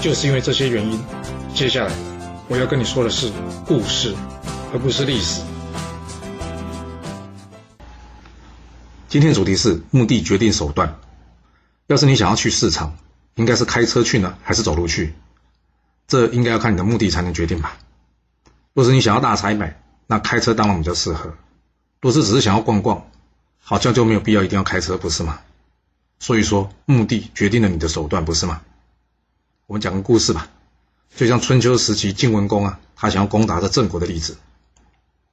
就是因为这些原因，接下来我要跟你说的是故事，而不是历史。今天主题是目的决定手段。要是你想要去市场，应该是开车去呢，还是走路去？这应该要看你的目的才能决定吧。若是你想要大采买，那开车当然比较适合；若是只是想要逛逛，好像就没有必要一定要开车，不是吗？所以说，目的决定了你的手段，不是吗？我们讲个故事吧，就像春秋时期晋文公啊，他想要攻打这郑国的例子。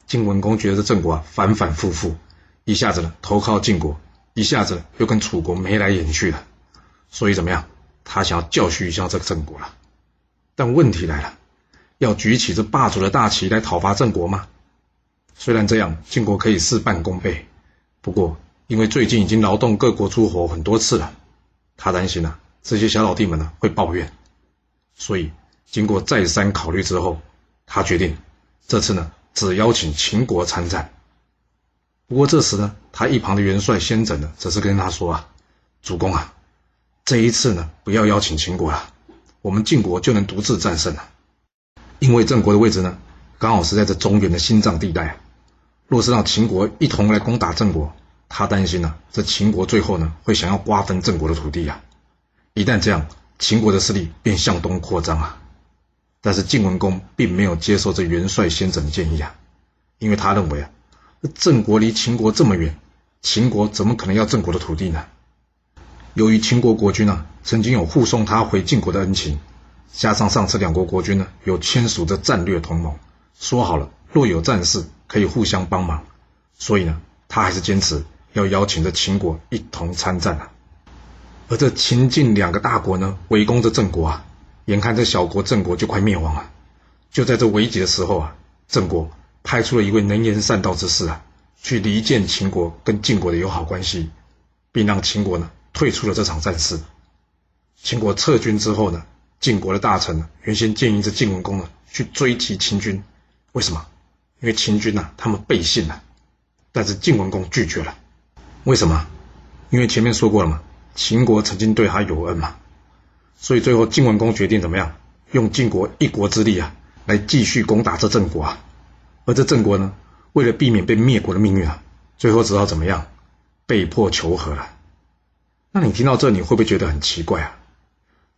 晋文公觉得郑国啊反反复复，一下子呢投靠晋国，一下子又跟楚国眉来眼去的，所以怎么样？他想要教训一下这个郑国了。但问题来了，要举起这霸主的大旗来讨伐郑国吗？虽然这样，晋国可以事半功倍，不过因为最近已经劳动各国诸侯很多次了，他担心啊这些小老弟们呢会抱怨。所以，经过再三考虑之后，他决定这次呢，只邀请秦国参战。不过这时呢，他一旁的元帅先轸呢，则是跟他说啊：“主公啊，这一次呢，不要邀请秦国了，我们晋国就能独自战胜了。因为郑国的位置呢，刚好是在这中原的心脏地带。若是让秦国一同来攻打郑国，他担心呢，这秦国最后呢，会想要瓜分郑国的土地呀。一旦这样。”秦国的势力便向东扩张啊，但是晋文公并没有接受这元帅先生的建议啊，因为他认为啊，郑国离秦国这么远，秦国怎么可能要郑国的土地呢？由于秦国国君啊曾经有护送他回晋国的恩情，加上上次两国国君呢有签署着战略同盟，说好了若有战事可以互相帮忙，所以呢，他还是坚持要邀请着秦国一同参战啊。而这秦晋两个大国呢，围攻着郑国啊，眼看这小国郑国就快灭亡了。就在这危急的时候啊，郑国派出了一位能言善道之士啊，去离间秦国跟晋国的友好关系，并让秦国呢退出了这场战事。秦国撤军之后呢，晋国的大臣呢原先建议这晋文公呢去追击秦军，为什么？因为秦军呐他们背信了，但是晋文公拒绝了。为什么？因为前面说过了嘛。秦国曾经对他有恩嘛，所以最后晋文公决定怎么样？用晋国一国之力啊，来继续攻打这郑国啊。而这郑国呢，为了避免被灭国的命运啊，最后只好怎么样？被迫求和了。那你听到这，你会不会觉得很奇怪啊？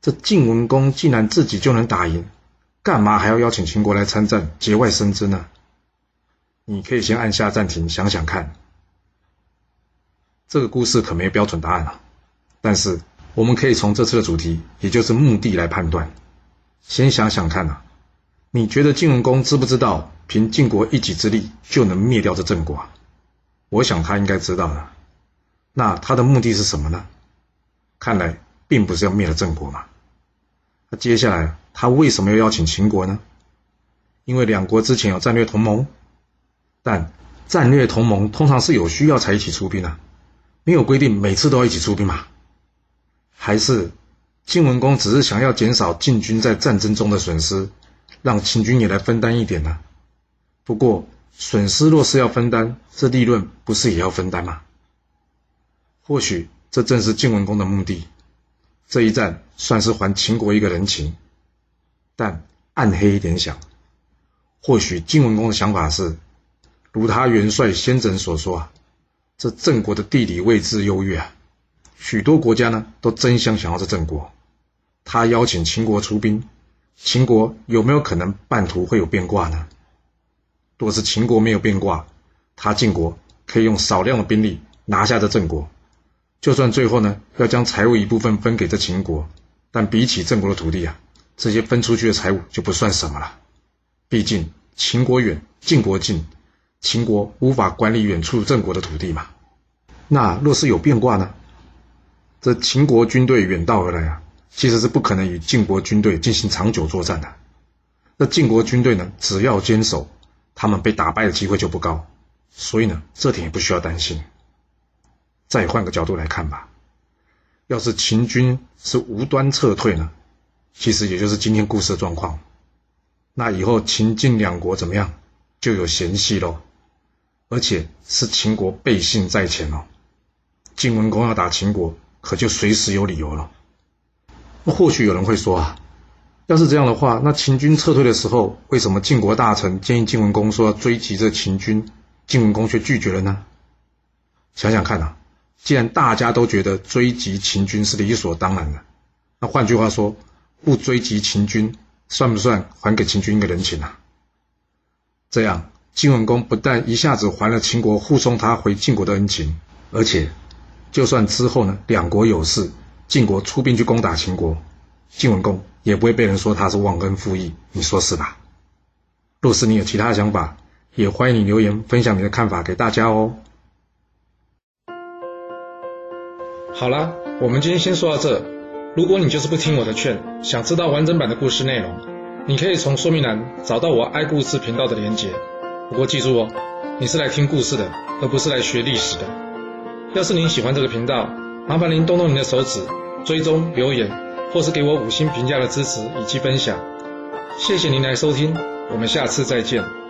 这晋文公既然自己就能打赢，干嘛还要邀请秦国来参战，节外生枝呢？你可以先按下暂停，想想看。这个故事可没标准答案啊。但是，我们可以从这次的主题，也就是目的来判断。先想想看啊，你觉得晋文公知不知道，凭晋国一己之力就能灭掉这郑国？我想他应该知道的。那他的目的是什么呢？看来并不是要灭了郑国嘛。那接下来他为什么要邀请秦国呢？因为两国之前有战略同盟，但战略同盟通常是有需要才一起出兵啊，没有规定每次都要一起出兵嘛。还是晋文公只是想要减少晋军在战争中的损失，让秦军也来分担一点呢？不过损失若是要分担，这利润不是也要分担吗？或许这正是晋文公的目的。这一战算是还秦国一个人情。但暗黑一点想，或许晋文公的想法是，如他元帅先轸所说啊，这郑国的地理位置优越啊。许多国家呢都争相想要这郑国，他邀请秦国出兵，秦国有没有可能半途会有变卦呢？若是秦国没有变卦，他晋国可以用少量的兵力拿下这郑国，就算最后呢要将财物一部分分给这秦国，但比起郑国的土地啊，这些分出去的财物就不算什么了。毕竟秦国远，晋国近，秦国无法管理远处郑国的土地嘛。那若是有变卦呢？这秦国军队远道而来啊，其实是不可能与晋国军队进行长久作战的。那晋国军队呢，只要坚守，他们被打败的机会就不高，所以呢，这点也不需要担心。再换个角度来看吧，要是秦军是无端撤退呢，其实也就是今天故事的状况，那以后秦晋两国怎么样，就有嫌隙喽。而且是秦国背信在前哦，晋文公要打秦国，可就随时有理由了。那或许有人会说啊，要是这样的话，那秦军撤退的时候，为什么晋国大臣建议晋文公说要追击这秦军，晋文公却拒绝了呢？想想看啊，既然大家都觉得追击秦军是理所当然的，那换句话说，不追击秦军，算不算还给秦军一个人情啊？这样。晋文公不但一下子还了秦国护送他回晋国的恩情，而且，就算之后呢两国有事，晋国出兵去攻打秦国，晋文公也不会被人说他是忘恩负义，你说是吧？若是你有其他想法，也欢迎你留言分享你的看法给大家哦。好啦，我们今天先说到这。如果你就是不听我的劝，想知道完整版的故事内容，你可以从说明栏找到我爱故事频道的连结。不过记住哦，你是来听故事的，而不是来学历史的。要是您喜欢这个频道，麻烦您动动您的手指，追踪、留言，或是给我五星评价的支持以及分享。谢谢您来收听，我们下次再见。